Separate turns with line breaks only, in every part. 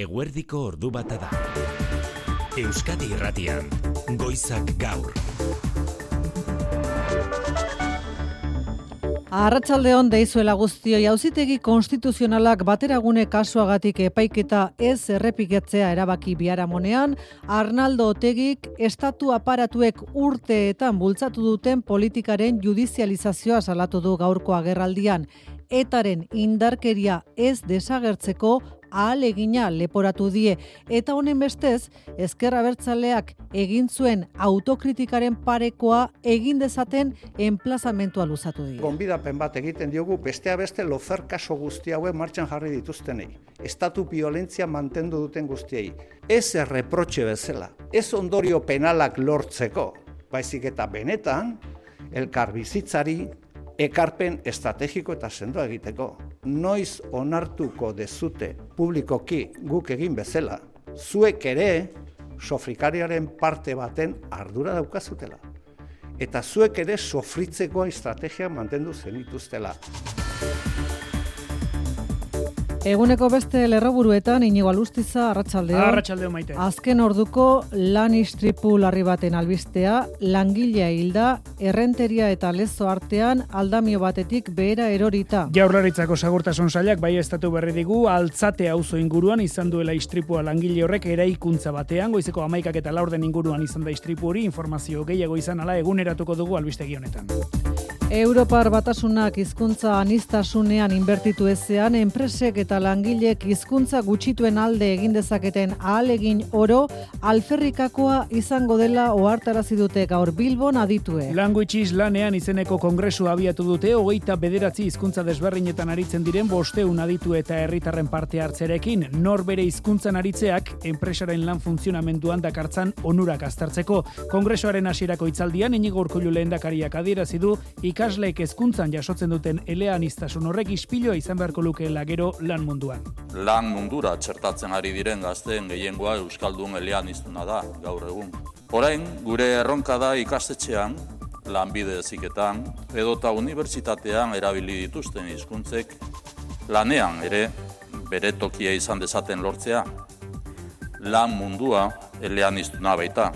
Eguerdiko ordu bata da. Euskadi Irratian, Goizak Gaur.
Arratsaldeon deizuela guztioi auzitegi konstituzionalak bateragune kasuagatik epaiketa ez errepikatzea erabaki biharamonean, Arnaldo Otegik estatu aparatuek urteetan bultzatu duten politikaren judizializazioa salatu du gaurko agerraldian. Etaren indarkeria ez desagertzeko ahalegina leporatu die eta honen bestez ezkerra bertzaleak egin zuen autokritikaren parekoa egin dezaten enplazamentua luzatu die.
Gonbidapen bat egiten diogu bestea beste lofer kaso guzti hauek martxan jarri dituztenei. Estatu violentzia mantendu duten guztiei. Ez erreprotxe bezala, ez ondorio penalak lortzeko, baizik eta benetan elkar bizitzari ekarpen estrategiko eta sendoa egiteko. Noiz onartuko dezute publikoki guk egin bezala, zuek ere sofrikariaren parte baten ardura daukazutela. Eta zuek ere sofritzeko estrategia mantendu zenituztela.
Eguneko beste lerroburuetan inigo alustiza arratsaldeo.
Arratsaldeo maite.
Azken orduko lan istripu larri baten albistea, langilea hilda, errenteria eta lezo artean aldamio batetik behera erorita.
Jaurlaritzako segurtasun sailak bai estatu berri digu altzate auzo inguruan izan duela istripua langile horrek eraikuntza batean, goizeko amaikak eta laurden inguruan izan da istripu hori, informazio gehiago izan ala eguneratuko dugu albistegi honetan.
Europar batasunak hizkuntza anistasunean inbertitu ezean, enpresek eta langilek hizkuntza gutxituen alde egin dezaketen ahalegin oro, alferrikakoa izango dela ohartarazi dute gaur Bilbon aditue.
Language lanean izeneko kongresu abiatu dute, hogeita bederatzi hizkuntza desberrinetan aritzen diren bosteun aditu eta herritarren parte hartzerekin, nor bere hizkuntzan aritzeak, enpresaren lan funtzionamenduan dakartzan onurak aztertzeko. Kongresuaren hasierako itzaldian, inigo urkullu lehendakariak adierazi du, ikasleek hezkuntzan jasotzen duten eleaniztasun horrek ispiloa izan beharko lukeela gero lan munduan.
Lan mundura txertatzen ari diren gazteen gehiengoa euskaldun eleaniztuna da gaur egun. Orain, gure erronka da ikastetxean, lanbide eziketan, edota unibertsitatean erabili dituzten hizkuntzek lanean ere bere tokia izan dezaten lortzea. Lan mundua eleaniztuna baita.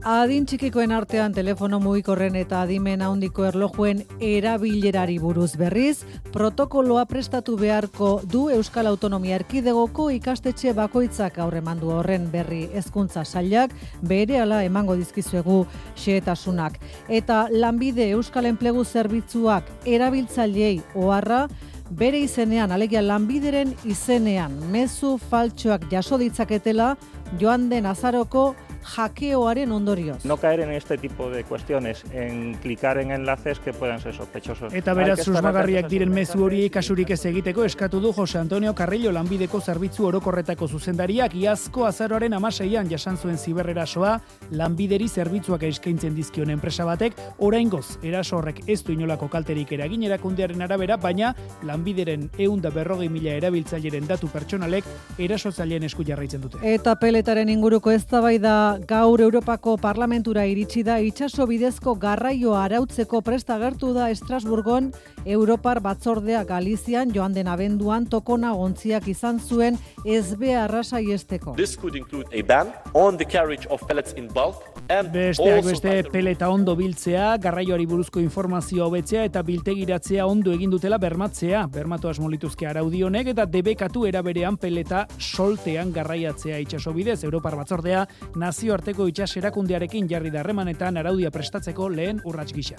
Adin txikikoen artean telefono mugikorren eta adimen handiko erlojuen erabilerari buruz berriz, protokoloa prestatu beharko du Euskal Autonomia Erkidegoko ikastetxe bakoitzak aurremandu horren berri hezkuntza sailak berehala emango dizkizuegu xehetasunak. Eta lanbide Euskal Enplegu Zerbitzuak erabiltzaileei oharra bere izenean, alegia lanbideren izenean, mezu faltxoak jaso ditzaketela joan den azaroko hackeoaren ondorioz.
No caer en este tipo de cuestiones, en clicar en enlaces que puedan ser sospechosos.
Eta beraz susmagarriak diren mezu hori kasurik ez egiteko eskatu du Jose Antonio Carrillo lanbideko zerbitzu orokorretako zuzendariak iazko azaroaren amaseian jasan zuen ziberrerasoa lanbideri zerbitzuak eskaintzen dizkion enpresa batek oraingoz eraso horrek ez du inolako kalterik eragin erakundearen arabera baina lanbideren eunda berrogei mila erabiltzaileren datu pertsonalek erasotzaileen esku jarraitzen dute.
Eta peletaren inguruko eztabaida gaur Europako Parlamentura iritsi da itsaso bidezko garraioa arautzeko presta agertu da Estrasburgon Europar batzordea Galizian joan den abenduan tokona ontziak izan zuen ez beharra saiesteko.
This could include a ban on the carriage of pellets in bulk and
Besteak beste peleta ondo biltzea, garraioari buruzko informazioa hobetzea eta biltegiratzea ondo egin dutela bermatzea. Bermatu asmolituzke araudi honek eta debekatu eraberean peleta soltean garraiatzea itsaso bidez Europar batzordea nazioarteko itsas erakundearekin jarri da harremanetan araudia prestatzeko lehen urrats gisa.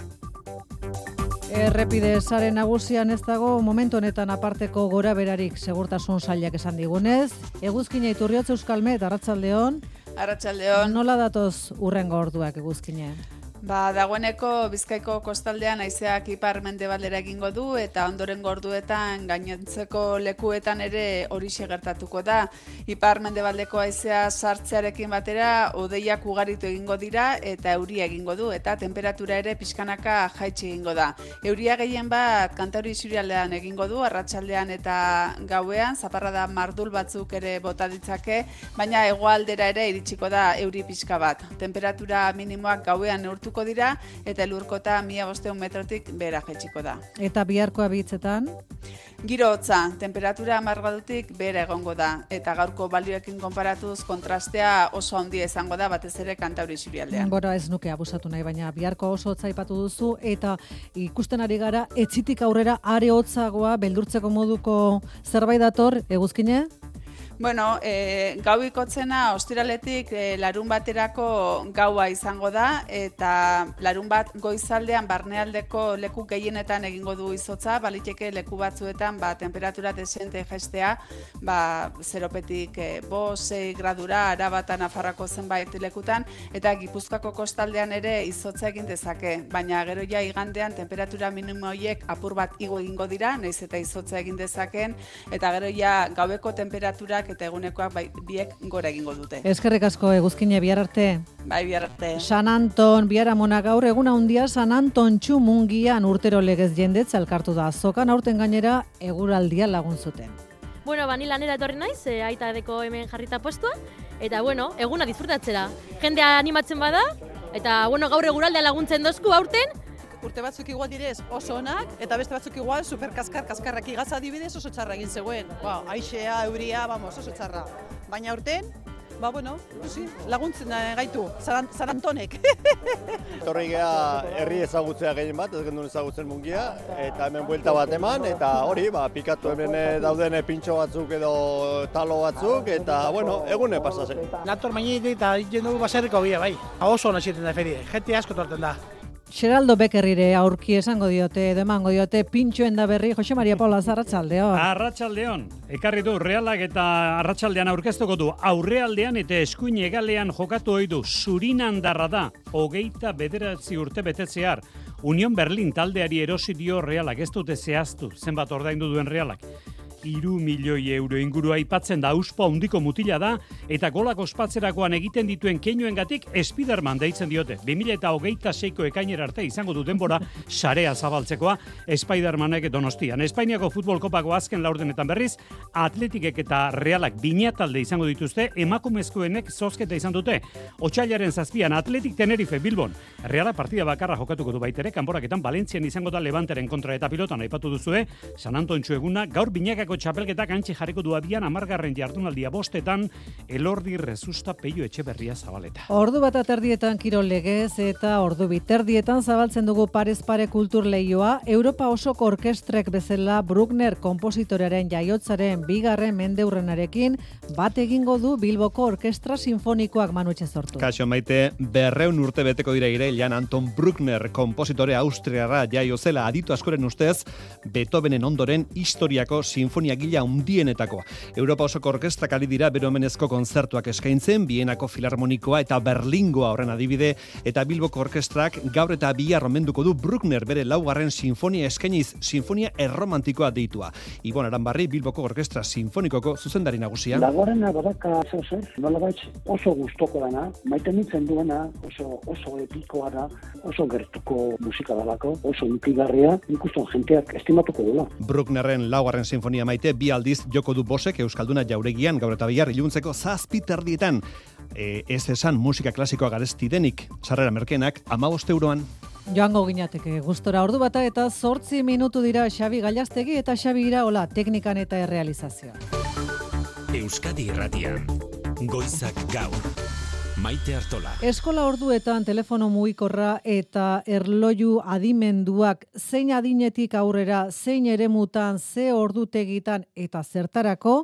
Errepide sare nagusian ez dago momentu honetan aparteko gora berarik segurtasun sailak esan digunez. Eguzkina iturriotz Euskalmet, Arratsaldeon.
Arratsaldeon.
Nola datoz urrengo orduak eguzkinean?
Ba, dagoeneko Bizkaiko kostaldean haizeak ipar mendebaldera egingo du eta ondoren gorduetan gainontzeko lekuetan ere horixe gertatuko da. Ipar mendebaldeko haizea sartzearekin batera odeiak ugaritu egingo dira eta euria egingo du eta temperatura ere pixkanaka jaitsi egingo da. Euria gehien bat kantauri isurialdean egingo du arratsaldean eta gauean zaparrada mardul batzuk ere bota ditzake, baina hegoaldera ere iritsiko da euri pixka bat. Temperatura minimoak gauean neurtuko geratuko dira eta elurkota mila bosteun metrotik bera jetxiko da.
Eta biharkoa bitzetan?
Giro hotza, temperatura amargadutik bera egongo da, eta gaurko balioekin konparatuz kontrastea oso handia izango da, batez ere kantauri sirialdean.
Bora ez nuke abusatu nahi, baina biharko oso hotza aipatu duzu, eta ikusten ari gara, etzitik aurrera are hotzagoa, beldurtzeko moduko zerbait dator, eguzkine?
Bueno, e, gau ikotzena ostiraletik e, larun baterako gaua izango da, eta larun bat goizaldean barnealdeko leku gehienetan egingo du izotza, baliteke leku batzuetan ba, temperatura desente gestea, ba, zeropetik e, bo, zei gradura, arabatan afarrako zenbait lekutan, eta gipuzkako kostaldean ere izotza egin dezake, baina gero ja igandean temperatura minimoiek apur bat igo egingo dira, naiz eta izotza egin dezaken, eta gero ja gaueko temperaturak eta egunekoak bai, biek gora egingo dute.
Eskerrik asko eguzkine bihar arte.
Bai, bihar arte.
San Anton, bihar amona gaur eguna handia San Anton txumungian urtero legez jendetza elkartu da. Zokan aurten gainera eguraldia lagun zuten.
Bueno, bani lanera etorri naiz, e, aita deko hemen jarrita postua, eta bueno, eguna disfrutatzera. Jendea animatzen bada, eta bueno, gaur eguraldea laguntzen dozku aurten,
urte batzuk igual direz oso onak, eta beste batzuk igual superkaskar, kaskarrak igaza adibidez oso txarra egin zegoen. Ba, aixea, euria, vamos, oso txarra. Baina urten, ba, bueno, sí, laguntzen eh, gaitu, zarantonek.
Torri geha herri ezagutzea gehien bat, ez gendun ezagutzen mungia, eta hemen buelta bat eman, eta hori, ba, pikatu hemen eh, dauden pintxo batzuk edo talo batzuk, eta, bueno, egune pasazen.
Nator mainit eta jendu baserriko bia, bai. Oso hona da ferie, jente asko torten da.
Xeraldo Bekerrire aurki esango diote, edo emango diote, pintxoen da berri, Jose Maria Paula, Arratxaldeon.
Arratxaldeon, ekarri du, realak eta Arratxaldean aurkeztuko du, aurrealdean eta eskuin egalean jokatu ohi du, zurinan darra da, hogeita bederatzi urte betetzear, Union Berlin taldeari erosi dio realak, ez dute zehaztu, zenbat ordaindu duen realak iru milioi euro inguru aipatzen da uspo handiko mutila da eta golak ospatzerakoan egiten dituen keinuen gatik Spiderman deitzen diote. 2000 eta hogeita seiko ekainer arte izango du denbora sarea zabaltzekoa Spidermanek donostian. Espainiako futbol kopako azken laurdenetan berriz, atletikek eta realak binatalde izango dituzte, emakumezkoenek zozketa izan dute. Otsailaren zazpian atletik Tenerife Bilbon. Reala partida bakarra jokatuko du baitere, kanboraketan Valentzian izango da Levanteren kontra eta pilotan aipatu duzue, San Anton eguna gaur binakako Bizkaiko txapelketak antxe jarriko du abian amargarren jardunaldia bostetan elordi rezusta peio etxe berria zabaleta.
Ordu bat aterdietan kirol legez eta ordu biterdietan zabaltzen dugu parez pare kultur lehioa Europa osoko orkestrek bezala Bruckner kompositorearen jaiotzaren bigarren mendeurrenarekin bat egingo du Bilboko Orkestra Sinfonikoak manutxe sortu.
Kaixo maite, berreun urte beteko dira Jan Anton Bruckner kompositore austriara jaio zela aditu askoren ustez Beethovenen ondoren historiako sinfonikoak sinfonia gila undienetakoa. Europa osoko orkestak ari dira beromenezko konzertuak eskaintzen, Bienako Filarmonikoa eta Berlingoa horren adibide, eta Bilboko orkestrak gaur eta bihar romenduko du Bruckner bere laugarren sinfonia eskainiz, sinfonia erromantikoa deitua. Ibon Aranbarri, Bilboko orkestra sinfonikoko zuzendari nagusia.
Lagorena badaka zer, nola oso gustoko dana, maite nintzen duena, oso, oso epikoa da, oso gertuko musika dalako, oso nukigarria, ikusten jenteak estimatuko dula.
Brucknerren laugarren sinfonia maite bi aldiz joko du bosek Euskalduna jauregian gaur eta bihar iluntzeko zazpiterdietan. E, ez esan musika klasikoa garesti denik, sarrera merkenak, ama euroan.
Joango ginateke, gustora ordu bata eta zortzi minutu dira Xabi Gailastegi eta Xabi Iraola teknikan eta errealizazioa.
Euskadi Irratian, Goizak Gaur. Maite Artola.
Eskola orduetan telefono mugikorra eta erloju adimenduak zein adinetik aurrera, zein eremutan, ze ordutegitan eta zertarako,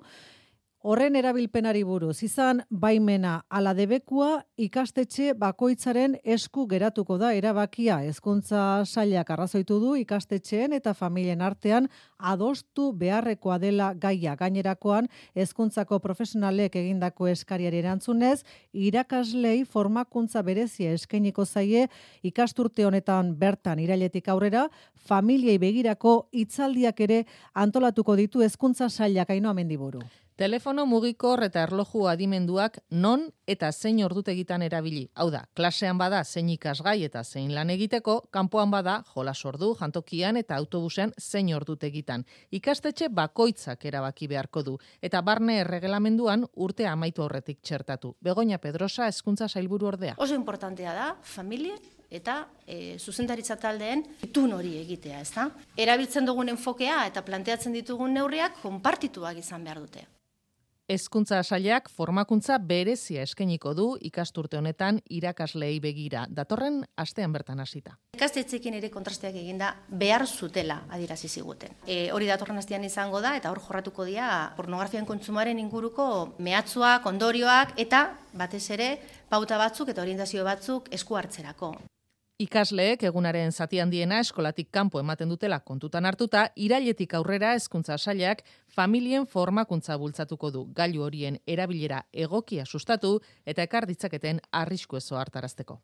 Horren erabilpenari buruz, izan baimena ala debekua ikastetxe bakoitzaren esku geratuko da erabakia. Hezkuntza sailak arrazoitu du ikastetxeen eta familien artean adostu beharrekoa dela gaia gainerakoan hezkuntzako profesionalek egindako eskariari erantzunez, irakaslei formakuntza berezia eskainiko zaie ikasturte honetan bertan irailetik aurrera, familiei begirako hitzaldiak ere antolatuko ditu hezkuntza sailak ainoa mendiburu.
Telefono mugikor eta erloju adimenduak non eta zein ordutegitan erabili. Hau da, klasean bada zein ikasgai eta zein lan egiteko, kanpoan bada jola sordu, jantokian eta autobusean zein ordutegitan. Ikastetxe bakoitzak erabaki beharko du eta barne erregelamenduan urte amaitu horretik txertatu. Begoña Pedrosa, hezkuntza sailburu ordea.
Oso importantea da, familie eta e, zuzendaritza taldeen itun hori egitea, ez da? Erabiltzen dugun enfokea eta planteatzen ditugun neurriak konpartituak izan behar dute.
Hezkuntza sailak formakuntza berezia eskainiko du ikasturte honetan irakaslei begira. Datorren astean bertan hasita.
Ikastetzeekin ere kontrasteak eginda behar zutela adirazi ziguten. E, hori datorren astean izango da eta hor jorratuko dira pornografian kontsumaren inguruko mehatzuak, ondorioak eta batez ere pauta batzuk eta orientazio batzuk esku hartzerako.
Ikasleek egunaren zati handiena eskolatik kanpo ematen dutela kontutan hartuta, irailetik aurrera hezkuntza sailak familien formakuntza bultzatuko du gailu horien erabilera egokia sustatu eta ekar ditzaketen arrisku ezo hartarazteko.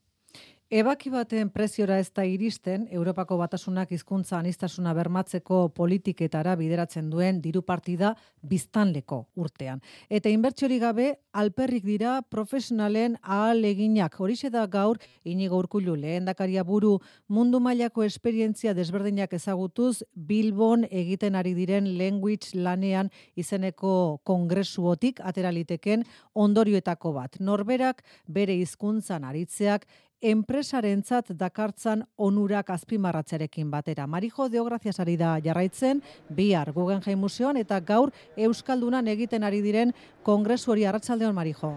Ebaki baten preziora ez da iristen, Europako batasunak hizkuntza anistasuna bermatzeko politiketara bideratzen duen diru partida biztanleko urtean. Eta inbertsiori gabe, alperrik dira profesionalen ahal eginak. Horixe da gaur, inigo urkullu lehen dakaria buru mundu mailako esperientzia desberdinak ezagutuz, Bilbon egiten ari diren language lanean izeneko kongresuotik ateraliteken ondorioetako bat. Norberak bere hizkuntzan aritzeak enpresarentzat dakartzan onurak azpimarratzerekin batera. Marijo Deograzias ari da jarraitzen, bihar Guggenheim Museoan eta gaur Euskaldunan egiten ari diren kongresu hori arratsaldeon Marijo.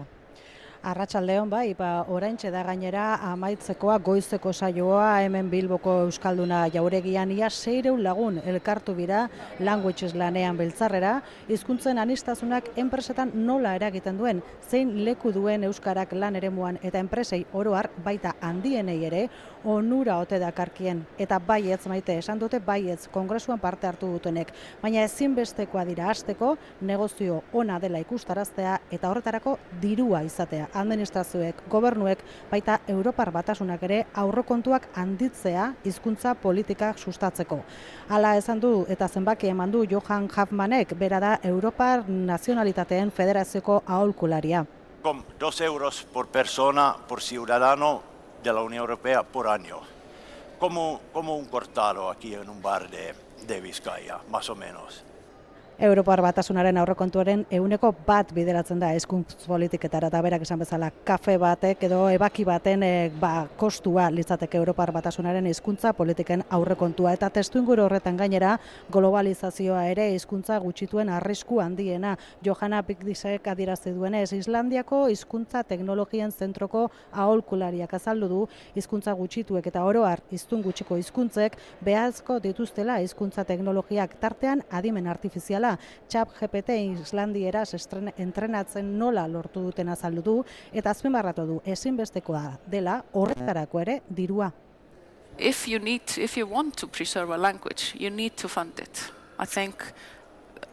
Arratsaldeon bai, ba oraintxe da gainera amaitzekoa goizeko saioa hemen Bilboko euskalduna jauregian ia 600 lagun elkartu bira languages lanean beltzarrera, hizkuntzen anistazunak enpresetan nola eragiten duen, zein leku duen euskarak lan eremuan eta enpresei oro har baita handienei ere onura ote dakarkien. Eta baietz maite esan dute baietz kongresuan parte hartu dutenek, baina ezinbestekoa dira hasteko negozio ona dela ikustaraztea eta horretarako dirua izatea administrazioek, gobernuek, baita Europar batasunak ere aurrokontuak handitzea hizkuntza politikak sustatzeko. Hala esan du eta zenbaki eman du Johan Hafmanek, bera da Europar Nazionalitateen Federazioko aholkularia.
Com dos euros por persona por ciudadano de la Unión Europea por año. Como, como un cortado aquí en un bar de, de Vizcaya, más o menos.
Europar batasunaren aurrekontuaren euneko bat bideratzen da eskuntz politiketara eta berak esan bezala kafe batek edo ebaki baten e, ba, kostua litzateke Europar batasunaren hizkuntza politiken aurrekontua. Eta testu inguru horretan gainera globalizazioa ere hizkuntza gutxituen arrisku handiena. Johana Pikdisek adierazi duenez Islandiako hizkuntza teknologien zentroko aholkulariak azaldu du hizkuntza gutxituek eta oro har hiztun gutxiko hizkuntzek beharko dituztela hizkuntza teknologiak tartean adimen artifiziala dela, txap GPT Islandiera entrenatzen nola lortu duten azaldu du, eta azpimarratu du ezinbestekoa dela horretarako ere dirua.
If you need, if you want to preserve a language, you need to fund it. I think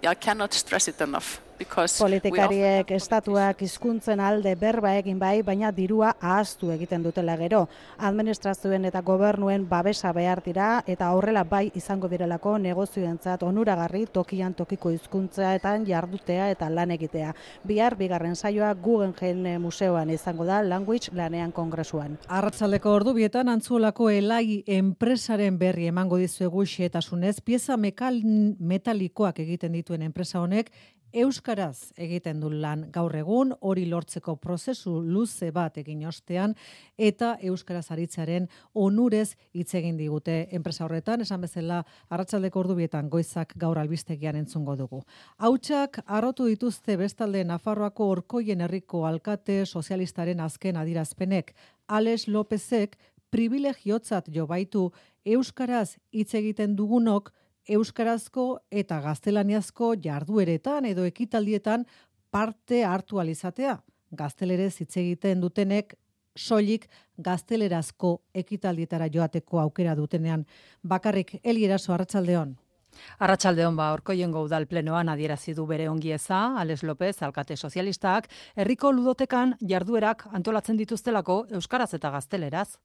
I cannot stress it enough.
Politikariek estatuak hizkuntzen alde berba egin bai, baina dirua ahaztu egiten dutela gero. Administrazioen eta gobernuen babesa behar dira eta horrela bai izango direlako negozioentzat onuragarri tokian tokiko hizkuntza eta jardutea eta lan egitea. Bihar bigarren saioa Guggenheim Museoan izango da Language Lanean Kongresuan.
Arratzaleko ordu bietan antzuolako elai enpresaren berri emango dizuegu xetasunez, pieza mekal metalikoak egiten dituen enpresa honek euskaraz egiten du lan gaur egun hori lortzeko prozesu luze bat egin ostean eta euskaraz aritzaren onurez hitz egin digute enpresa horretan esan bezala arratsaldeko ordubietan goizak gaur albistegian entzungo dugu. Hautsak arrotu dituzte bestalde Nafarroako Orkoien herriko alkate sozialistaren azken adirazpenek Alex Lópezek privilegiotzat jo baitu euskaraz hitz egiten dugunok euskarazko eta gaztelaniazko jardueretan edo ekitaldietan parte hartu alizatea. Gaztelerez hitz egiten dutenek soilik gaztelerazko ekitaldietara joateko aukera dutenean. Bakarrik Elieraso Arratsaldeon.
Arratsaldeon ba Orkoiengo udal plenoan adierazi du bere ongieza Alex López alkate sozialistak herriko ludotekan jarduerak antolatzen dituztelako euskaraz eta gazteleraz.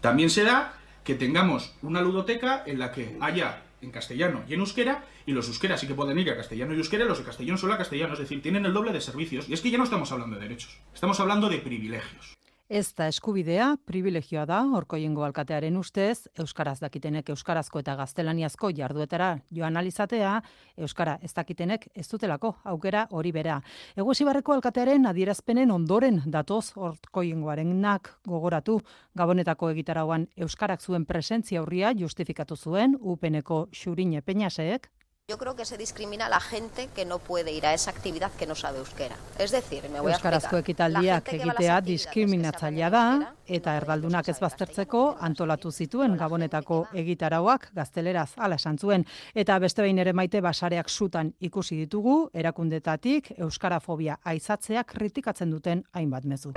También será que tengamos una ludoteca en la que haya en castellano y en euskera, y los euskeras sí que pueden ir a castellano y euskera, los de castellano solo a castellano, es decir, tienen el doble de servicios. Y es que ya no estamos hablando de derechos, estamos hablando de privilegios.
Ez da eskubidea, privilegioa da, orkoiengo alkatearen ustez, Euskaraz dakitenek Euskarazko eta Gaztelaniazko jarduetara joan alizatea, Euskara ez dakitenek ez dutelako aukera hori bera. Eguesibarreko alkatearen adierazpenen ondoren datoz orkoiengoaren nak gogoratu gabonetako egitarauan Euskarak zuen presentzia aurria justifikatu zuen upeneko xurine peñaseek,
Yo creo que se discrimina a la gente que no puede ir a esa actividad que no sabe euskera. Es decir, me voy a
Euskarazko ekitaldiak egitea diskriminatzailea da eta erdaldunak ez baztertzeko antolatu zituen gabonetako egitarauak gazteleraz ala esan zuen eta beste behin ere maite basareak sutan ikusi ditugu erakundetatik euskarafobia aizatzea kritikatzen duten hainbat mezu.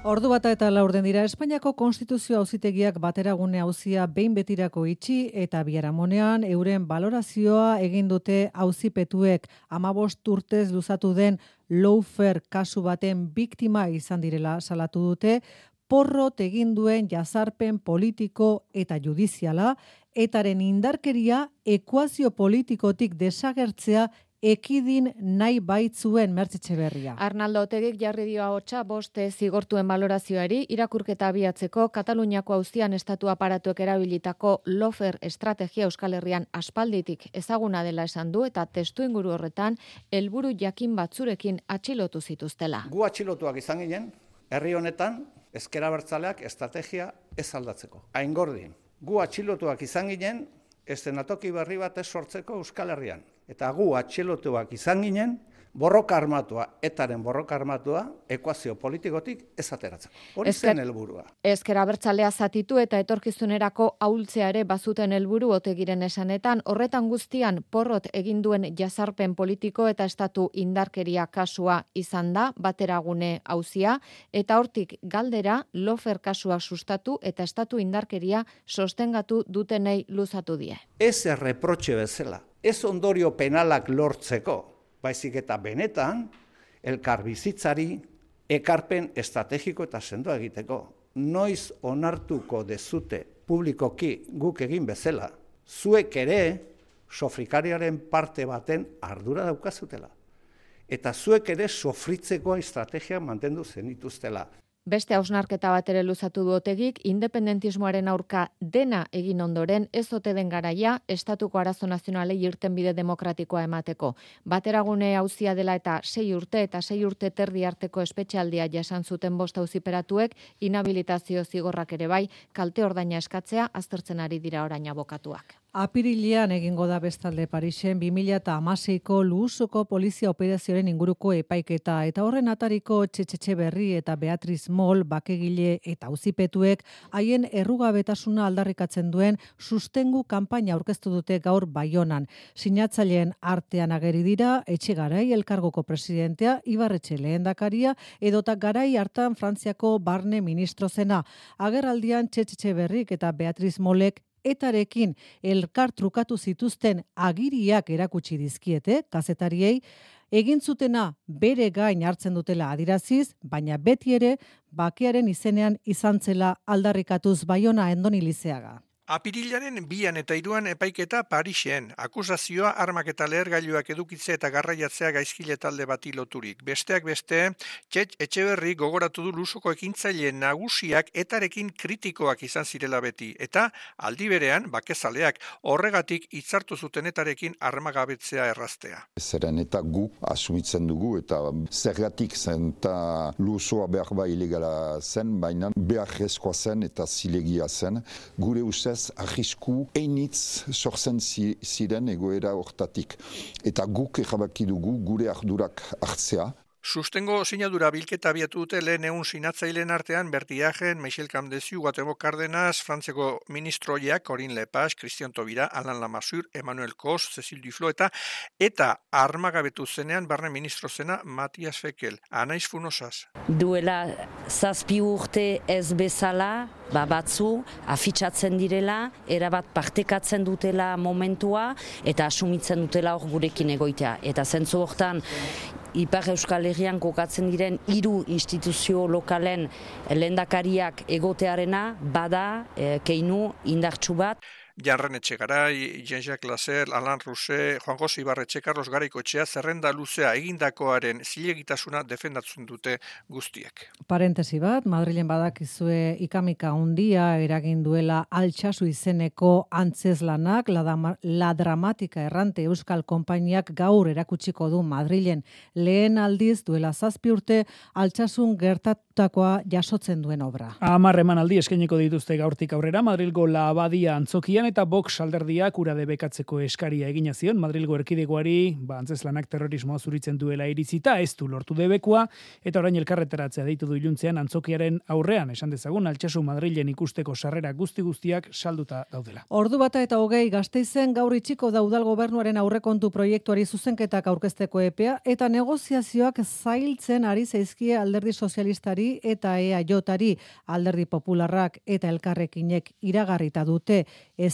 Ordu bata eta laurden dira Espainiako Konstituzio Auzitegiak bateragune auzia behin betirako itxi eta biaramonean euren valorazioa egin dute auzipetuek. 15 urtez luzatu den lawfare kasu baten biktima izan direla salatu dute. Porrot egin duen jazarpen politiko eta judiziala. Etaren indarkeria ekuazio politikotik desagertzea ekidin nahi baitzuen mertzitxe berria.
Arnaldo Otegik jarri dio hotxa boste zigortuen valorazioari irakurketa abiatzeko Kataluniako auzian estatu aparatuek erabilitako lofer estrategia Euskal Herrian aspalditik ezaguna dela esan du eta testu inguru horretan helburu jakin batzurekin atxilotu zituztela.
Gu atxilotuak izan ginen, herri honetan ezkera bertzaleak estrategia ez aldatzeko. Hain gordin, gu atxilotuak izan ginen, estenatoki berri bat ez sortzeko Euskal Herrian eta gu atxelotuak izan ginen, borroka armatua, etaren borroka armatua, ekuazio politikotik ez ateratzen. Hori zen helburua.
Ezkera bertzalea zatitu eta etorkizunerako ahultzea ere bazuten helburu otegiren esanetan, horretan guztian porrot egin duen jazarpen politiko eta estatu indarkeria kasua izan da, bateragune hauzia, eta hortik galdera lofer kasua sustatu eta estatu indarkeria sostengatu dutenei luzatu die.
Ez erreprotxe bezala, ez ondorio penalak lortzeko, baizik eta benetan, elkar bizitzari ekarpen estrategiko eta sendoa egiteko. Noiz onartuko dezute publikoki guk egin bezala, zuek ere sofrikariaren parte baten ardura daukazutela. Eta zuek ere sofritzeko estrategia mantendu zenituztela.
Beste hausnarketa bat ere luzatu du otegik, independentismoaren aurka dena egin ondoren ez ote den garaia estatuko arazo nazionalei irten bide demokratikoa emateko. Bateragune hauzia dela eta sei urte eta sei urte terdi arteko espetxaldia jasan zuten bost auziperatuek inhabilitazio zigorrak ere bai, kalte ordaina eskatzea aztertzen ari dira orain abokatuak.
Apirilean egingo da bestalde Parisen 2016ko luzuko polizia operazioaren inguruko epaiketa eta horren atariko txetxetxe berri eta Beatriz Mol bakegile eta auzipetuek haien errugabetasuna aldarrikatzen duen sustengu kanpaina aurkeztu dute gaur Baionan. Sinatzaileen artean ageri dira etxe garai elkargoko presidentea Ibarretxe lehendakaria edota garai hartan Frantziako barne ministro zena. Agerraldian txetxetxe berrik eta Beatriz Molek etarekin elkar trukatu zituzten agiriak erakutsi dizkiete kazetariei egin zutena bere gain hartzen dutela adiraziz, baina beti ere bakearen izenean izan zela aldarrikatuz baiona endonilizeaga.
Apirilaren bian eta iruan epaiketa Parixen, akusazioa armak eta lehergailuak edukitze eta garraiatzea gaizkile talde bati loturik. Besteak beste, txet etxeberri gogoratu du lusoko ekintzaile nagusiak etarekin kritikoak izan zirela beti. Eta aldi berean, bakezaleak, horregatik hitzartu zuten etarekin armagabetzea erraztea.
Zeren eta gu asumitzen dugu eta zergatik zen eta lusoa behar ba ilegala zen, baina behar zen eta zilegia zen. Gure ustez beraz ahisku einitz sortzen ziren egoera hortatik. Eta guk erabaki dugu gure ardurak hartzea.
Sustengo sinadura bilketa abiatu dute lehen egun sinatzaileen artean Bertiagen, Michel Camdesiu, Guatemo Cárdenas, Frantzeko ministroiak, Corin Lepaz, Cristian Tobira, Alan Lamassur, Emmanuel Kos, Cecil Duflo eta eta armagabetu zenean barne ministro zena Matias Fekel. Anaiz Funosaz.
Duela zazpi urte ez bezala, ba batzu afitxatzen direla, erabat partekatzen dutela momentua eta asumitzen dutela hor gurekin egoitea. Eta zentzu hortan Ipar Euskal Herrian kokatzen diren hiru instituzio lokalen lendakariak egotearena bada e, keinu indartsu bat.
Jarren Etxegarai, Jean-Jacques Lazer, Alan Ruse, Juan José Ibarretxe, Carlos Garaiko etxea, zerrenda luzea egindakoaren zilegitasuna defendatzen dute guztiek.
Parentesi bat, Madrilen badakizue ikamika handia eragin duela altxasu izeneko antzeslanak, la, la dramatika errante Euskal Konpainiak gaur erakutsiko du Madrilen lehen aldiz duela zazpi urte altxasun gertatutakoa jasotzen duen obra.
Amar aldi eskeniko dituzte gaurtik aurrera Madrilgo la abadia antzokian eta Vox alderdiak ura debekatzeko eskaria egina zion Madrilgo erkidegoari, ba antzeslanak terrorismoa zuritzen duela iritzita, ez du lortu debekua eta orain elkarreteratzea deitu du iluntzean antzokiaren aurrean. Esan dezagun altxasu Madrilen ikusteko sarrera guzti guztiak salduta daudela.
Ordu bata eta hogei gazteizen gaur itxiko da udal gobernuaren aurrekontu proiektuari zuzenketak aurkezteko epea eta negoziazioak zailtzen ari zaizkie alderdi sozialistari eta EAJari alderdi popularrak eta elkarrekinek iragarrita dute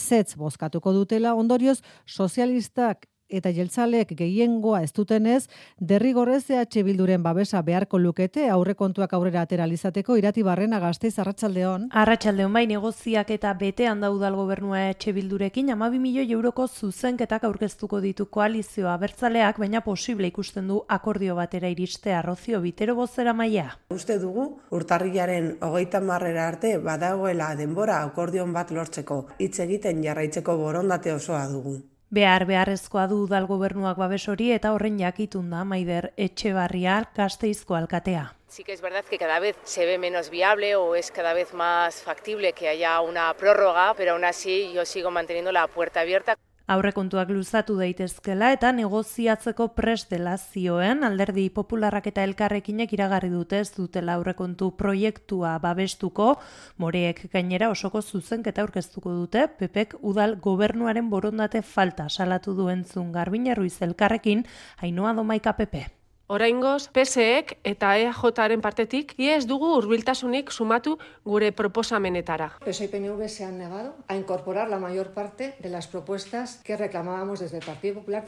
ezetz bozkatuko dutela. Ondorioz sozialistak eta jeltzaleek gehiengoa ez dutenez, derrigorrez EH Bilduren babesa beharko lukete aurrekontuak aurrera ateralizateko irati barrena gazteiz arratsaldeon.
Arratsaldeon bai negoziak eta betean daudal gobernua EH Bildurekin 12 milioi euroko zuzenketak aurkeztuko ditu koalizioa bertzaleak, baina posible ikusten du akordio batera iriste arrozio bitero bozera maia.
Uste dugu, urtarriaren hogeita marrera arte badagoela denbora akordion bat lortzeko, hitz egiten jarraitzeko borondate osoa dugu.
Behar beharrezkoa du udal gobernuak babes hori eta horren jakitun da Maider Etxebarria Gasteizko alkatea.
Sí que es verdad que cada vez se ve menos viable o es cada vez más factible que haya una prórroga, pero aún así yo sigo manteniendo la puerta abierta
aurrekontuak luzatu daitezkela eta negoziatzeko prest dela zioen. Alderdi popularrak eta elkarrekinek iragarri dute ez dutela aurrekontu proiektua babestuko, moreek gainera osoko zuzenketa aurkeztuko dute, pepek udal gobernuaren borondate falta salatu duentzun garbina ruiz elkarrekin, hainoa domaika pepe.
Oraingoz, PSEek eta EAJaren partetik ez dugu hurbiltasunik sumatu gure proposamenetara.
PSE y PNV se han negado a incorporar la mayor parte de las propuestas que reclamábamos desde el Partido Popular.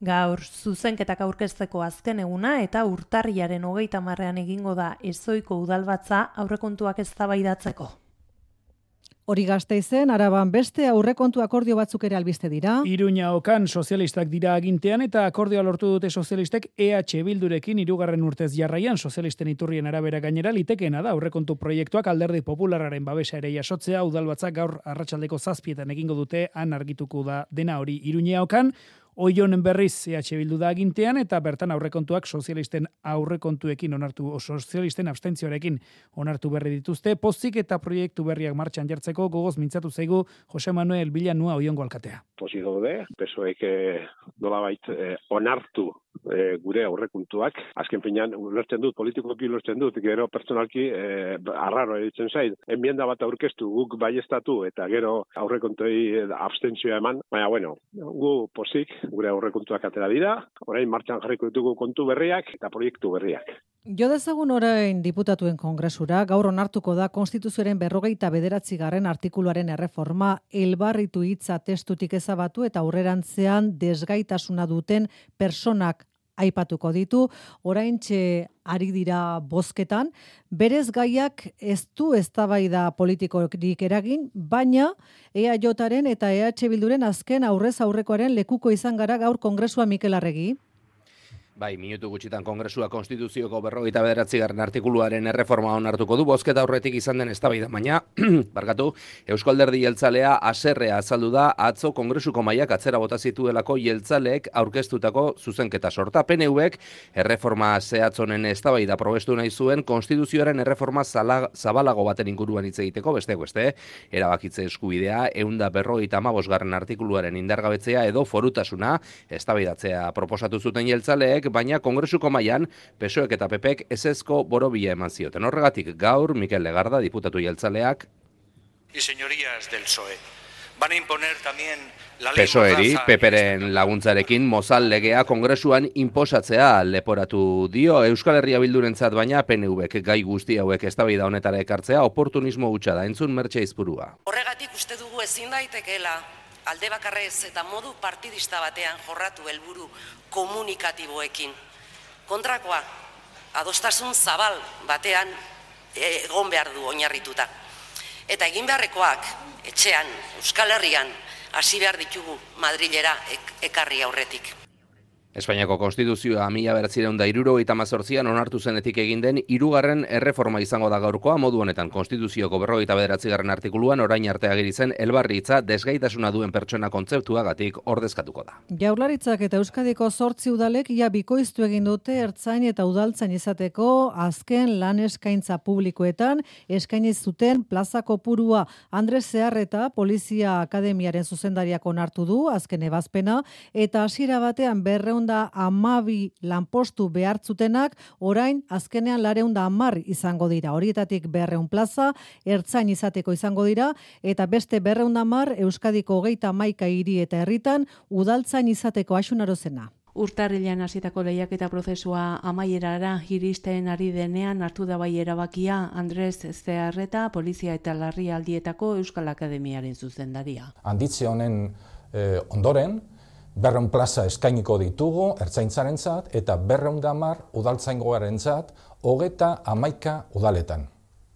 Gaur, zuzenketak aurkezteko azken eguna eta urtarriaren hogeita marrean egingo da ezoiko udalbatza aurrekontuak eztabaidatzeko.
Hori gazteizen, araban beste aurrekontu akordio batzuk ere albiste dira.
Iruña okan sozialistak dira agintean eta akordioa lortu dute sozialistek EH Bildurekin irugarren urtez jarraian. Sozialisten iturrien arabera gainera litekeena da aurrekontu proiektuak alderdi populararen babesa ere jasotzea. Udalbatzak gaur arratsaldeko zazpietan egingo dute han argituko da dena hori. Iruña okan Oionen berriz EH Bildu da agintean eta bertan aurrekontuak sozialisten aurrekontuekin onartu o sozialisten abstentzioarekin onartu berri dituzte pozik eta proiektu berriak martxan jartzeko gogoz mintzatu zaigu Jose Manuel Villanua Oiongo alkatea.
Pozik daude, pesoek eh, nolabait eh, onartu e, gure aurrekuntuak. Azken finean, ulertzen dut, politikoki ulertzen dut, gero pertsonalki e, arraro editzen zait. Enmienda bat aurkeztu guk baiestatu eta gero aurrekontoi abstentzioa eman. Baina, bueno, gu posik gure aurrekuntuak atera dira, orain martxan jarriko ditugu kontu berriak eta proiektu berriak.
Jo dezagun orain diputatuen kongresura, gaur onartuko da konstituzioaren berrogeita bederatzi garren artikuluaren erreforma elbarritu hitza testutik ezabatu eta aurrerantzean desgaitasuna duten personak aipatuko ditu, orain txe ari dira bozketan, berez gaiak ez du eztabaida politikorik eragin, baina EAJaren eta EH Bilduren azken aurrez aurrekoaren lekuko izan gara gaur kongresua Mikel Arregi.
Bai, minutu gutxitan kongresua konstituzioko berrogeita bederatzi garren artikuluaren erreforma onartuko du, bozketa horretik izan den eztabaida baina, barkatu, Eusko Alderdi Jeltzalea aserrea azaldu da, atzo kongresuko maiak atzera bota zituelako Jeltzaleek aurkeztutako zuzenketa sorta. PNUek erreforma zehatzonen eztabaida probestu nahi zuen, konstituzioaren erreforma zabalago baten inguruan hitz egiteko, beste beste, erabakitze eskubidea, eunda berrogeita amabos garren artikuluaren indargabetzea edo forutasuna, eztabaidatzea proposatu zuten Jeltzaleek, baina kongresuko mailan PSOEk eta PPek ezezko borobia eman zioten. Horregatik gaur Mikel Legarda diputatu jeltzaleak
y señorías del PSOE van a imponer también la
ley PSOEri, peperen laguntzarekin mozal legea kongresuan inposatzea leporatu dio Euskal Herria Bildurentzat baina PNVek gai guzti hauek eztabaida honetara ekartzea oportunismo hutsa da entzun mertxe izpurua.
Horregatik uste dugu ezin daitekeela alde bakarrez eta modu partidista batean jorratu helburu komunikatiboekin. Kontrakoa, adostasun zabal batean egon behar du oinarrituta. Eta egin beharrekoak, etxean, Euskal Herrian,
hasi behar ditugu Madrilera ekarri aurretik.
Espainiako konstituzioa mila beratzireun da iruro eta mazortzian onartu zenetik egin den irugarren erreforma izango da gaurkoa. Modu honetan konstituzioko berro eta bederatzigarren artikuluan orain arte agiritzen elbarritza desgaitasuna duen pertsona kontzeptuagatik ordezkatuko da.
Jaularitzak eta Euskadiko zortzi udalek ia bikoiztu egin dute ertzain eta udaltzain izateko azken lan eskaintza publikoetan. Eskaini zuten plazako purua Andres Zeharreta Polizia Akademiaren zuzendariak onartu du azken ebazpena. Eta hasiera batean berreun da amabi lanpostu behartzutenak, orain azkenean lareunda amar izango dira. Horietatik berreun plaza, ertzain izateko izango dira, eta beste berreunda amar Euskadiko hogeita maika hiri eta herritan udaltzain izateko asunaro zena.
Urtarrilean hasitako lehiak eta prozesua amaierara iristen ari denean hartu da bai erabakia Andres Zeharreta, Polizia eta Larri Aldietako Euskal Akademiaren zuzendaria.
Handitze honen eh, ondoren, berreun plaza eskainiko ditugu ertzaintzaren zat, eta berreun damar udaltzaingoaren zat, hogeta amaika udaletan.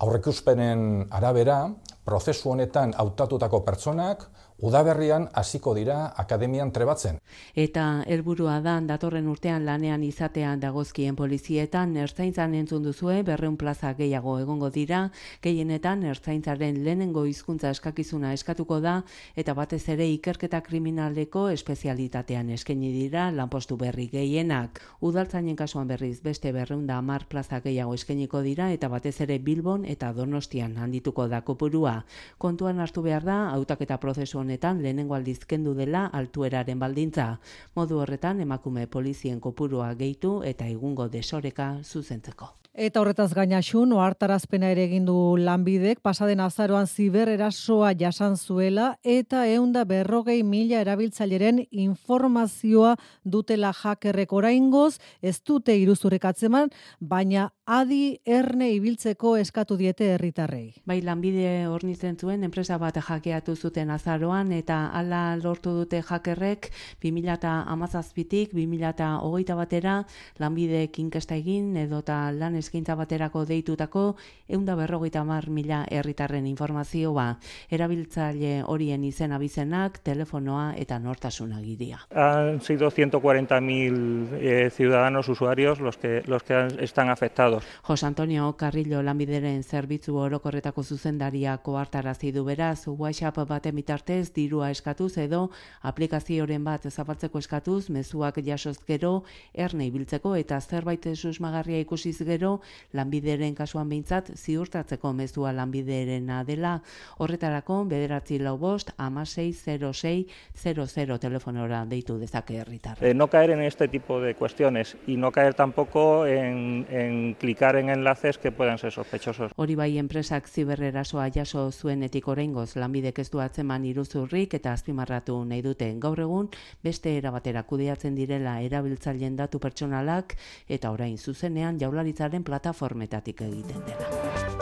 Aurrekuspenen arabera, prozesu honetan hautatutako pertsonak udaberrian hasiko dira akademian trebatzen.
Eta helburua da datorren urtean lanean izatean dagozkien polizietan ertzaintzan entzun duzue berreun plaza gehiago egongo dira, gehienetan ertzaintzaren lehenengo hizkuntza eskakizuna eskatuko da eta batez ere ikerketa kriminaleko espezialitatean eskaini dira lanpostu berri gehienak. Udaltzainen kasuan berriz beste berreun da amar plaza gehiago eskainiko dira eta batez ere Bilbon eta Donostian handituko da kopurua. Kontuan hartu behar da, hautaketa prozesu lehenengo aldiz kendu dela altueraren baldintza. Modu horretan emakume polizien kopurua gehitu eta egungo desoreka zuzentzeko.
Eta horretaz gaina xun, oartarazpena ere egin du lanbidek, pasaden azaroan ziber erasoa jasan zuela, eta eunda berrogei mila erabiltzaileren informazioa dutela jakerrek oraingoz, ez dute iruzurek atzeman, baina adi erne ibiltzeko eskatu diete herritarrei.
Bai, lanbide hornitzen zuen, enpresa bat jakeatu zuten azaroan, eta ala lortu dute jakerrek, 2000 amazazpitik, 2000 hogeita batera, lanbide inkesta egin, edota lan eskaintza baterako deitutako eunda berrogeita mar mila herritarren informazioa, erabiltzaile horien izen abizenak, telefonoa eta nortasuna gidia.
Han sido 140.000 eh, ciudadanos usuarios los que, los que están afectados.
José Antonio Carrillo lanbideren zerbitzu orokorretako zuzendaria koartarazi du beraz, WhatsApp baten bitartez dirua eskatuz edo aplikazioren bat zapaltzeko eskatuz, mezuak jasoz gero, erne ibiltzeko eta zerbait susmagarria ikusiz gero, lanbideren kasuan behintzat ziurtatzeko mezua lanbiderena dela. Horretarako, bederatzi lau bost, amasei, 06, 00 telefonora deitu dezake herritar.
Eh, no caer en este tipo de cuestiones y no caer tampoco en, en clicar en enlaces que puedan ser sospechosos.
Hori bai enpresak ziberrerasoa jaso zuenetik oraingoz lanbidek ez du atzeman iruzurrik eta azpimarratu nahi dute gaur egun beste erabatera kudeatzen direla erabiltzaileen datu pertsonalak eta orain zuzenean jaularitzaren plataformetatik egiten dela.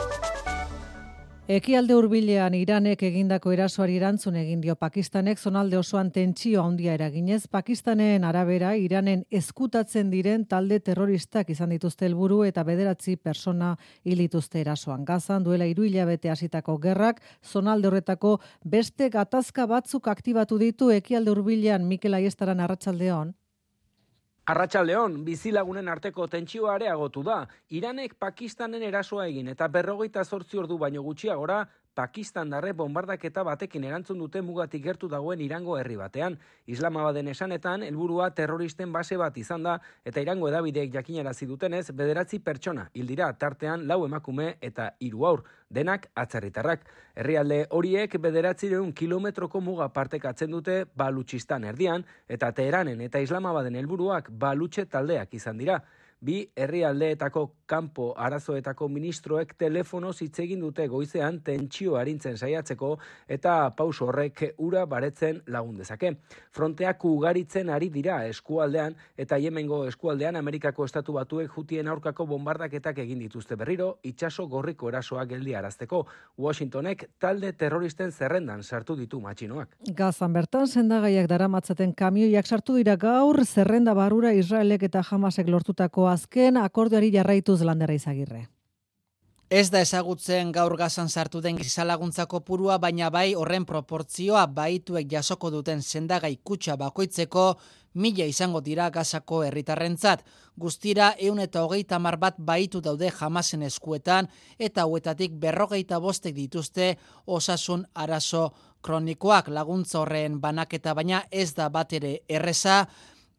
Ekialde hurbilean Iranek egindako erasoari erantzun egin dio Pakistanek zonalde osoan tentsio handia eraginez Pakistanen arabera Iranen eskutatzen diren talde terroristak izan dituzte helburu eta bederatzi persona hil dituzte erasoan. Gazan duela hiru hilabete hasitako gerrak zonalde horretako beste gatazka batzuk aktibatu ditu Ekialde hurbilean Mikel Aiestaran arratsaldeon.
Arratxaldeon, bizilagunen arteko tentsioa areagotu da. Iranek Pakistanen erasoa egin eta berrogeita zortzi ordu baino gutxiagora Pakistan darre bombardaketa batekin erantzun dute mugatik gertu dagoen Irango herri batean. Islamabaden esanetan, helburua terroristen base bat izan da eta Irango edabideek jakinarazi dutenez, bederatzi pertsona hildira tartean lau emakume eta hiru aur, denak atzerritarrak. Herrialde horiek bederatzireun kilometroko muga partekatzen dute balutxistan erdian eta Teheranen eta Islamabaden helburuak balutxe taldeak izan dira bi herrialdeetako kanpo arazoetako ministroek telefono hitz egin dute goizean tentsio arintzen saiatzeko eta pauso horrek ura baretzen lagun dezake. Fronteak ugaritzen ari dira eskualdean eta Yemengo eskualdean Amerikako estatu batuek jutien aurkako bombardaketak egin dituzte berriro itsaso gorriko erasoak geldi arazteko. Washingtonek talde terroristen zerrendan sartu ditu matxinoak.
Gazan bertan sendagaiak daramatzaten kamioiak sartu dira gaur zerrenda barura Israelek eta Hamasek lortutako azken akordioari jarraituz landera izagirre.
Ez da ezagutzen gaur gazan sartu den gizalaguntzako purua, baina bai horren proportzioa baituek jasoko duten sendagai kutsa bakoitzeko mila izango dira gazako herritarrentzat. Guztira eun eta hogeita mar bat baitu daude jamasen eskuetan eta huetatik berrogeita bostek dituzte osasun arazo kronikoak laguntza horren banaketa baina ez da bat ere erreza,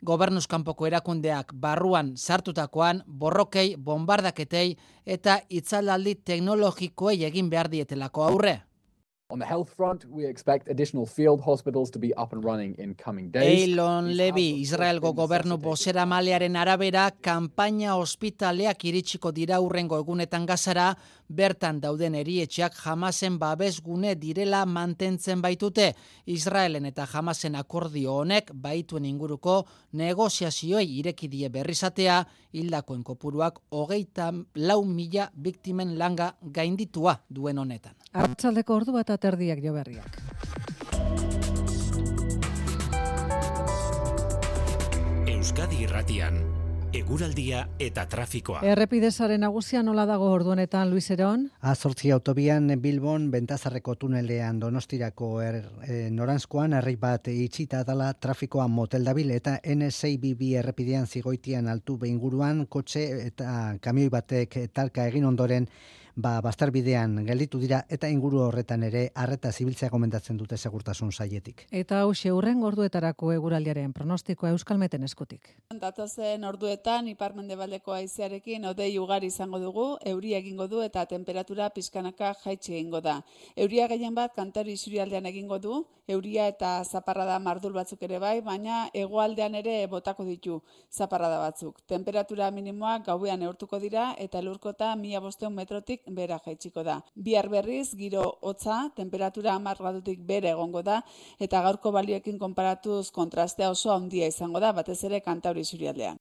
gobernuzkanpoko erakundeak barruan sartutakoan borrokei, bombardaketei eta itzalaldi teknologikoei egin behar dietelako aurre. On the health front, we expect additional field hospitals to be up and running in coming days. Eilon Levy, Israelgo gobernu bosera malearen arabera, kanpaina ospitaleak iritsiko dira urrengo egunetan gazara, bertan dauden erietxeak jamasen babesgune direla mantentzen baitute. Israelen eta jamasen akordio honek baituen inguruko negoziazioei irekidie berrizatea, hildakoen kopuruak hogeita lau mila biktimen langa gainditua duen honetan.
Artzaldeko ordu bat aterdiak jo berriak.
Euskadi irratian, eguraldia eta trafikoa.
Errepidezaren nagusia nola dago orduanetan, Luis Eron?
Azortzi autobian Bilbon bentazarreko tunelean donostirako er, e, noranzkoan herri bat itxita dala trafikoa motel dabil eta N6BB errepidean zigoitian altu behinguruan kotxe eta kamioi batek talka egin ondoren ba, bastarbidean gelditu dira eta inguru horretan ere arreta zibiltzea gomendatzen dute segurtasun saietik.
Eta hau urren gorduetarako eguraldiaren pronostikoa euskalmeten eskutik.
Datozen orduetan iparmendebaldeko aizearekin odei ugari izango dugu, euria egingo du eta temperatura pizkanaka jaitsi egingo da. Euria gehien bat kantari isurialdean egingo du, euria eta zaparrada mardul batzuk ere bai, baina hegoaldean ere botako ditu zaparrada batzuk. Temperatura minimoak gauean neurtuko dira eta lurkota mila bosteun bera jaitsiko da. Bihar berriz, giro hotza, temperatura amar gradutik bere egongo da, eta gaurko balioekin konparatuz kontrastea oso handia izango da, batez ere kantauri zurialdean.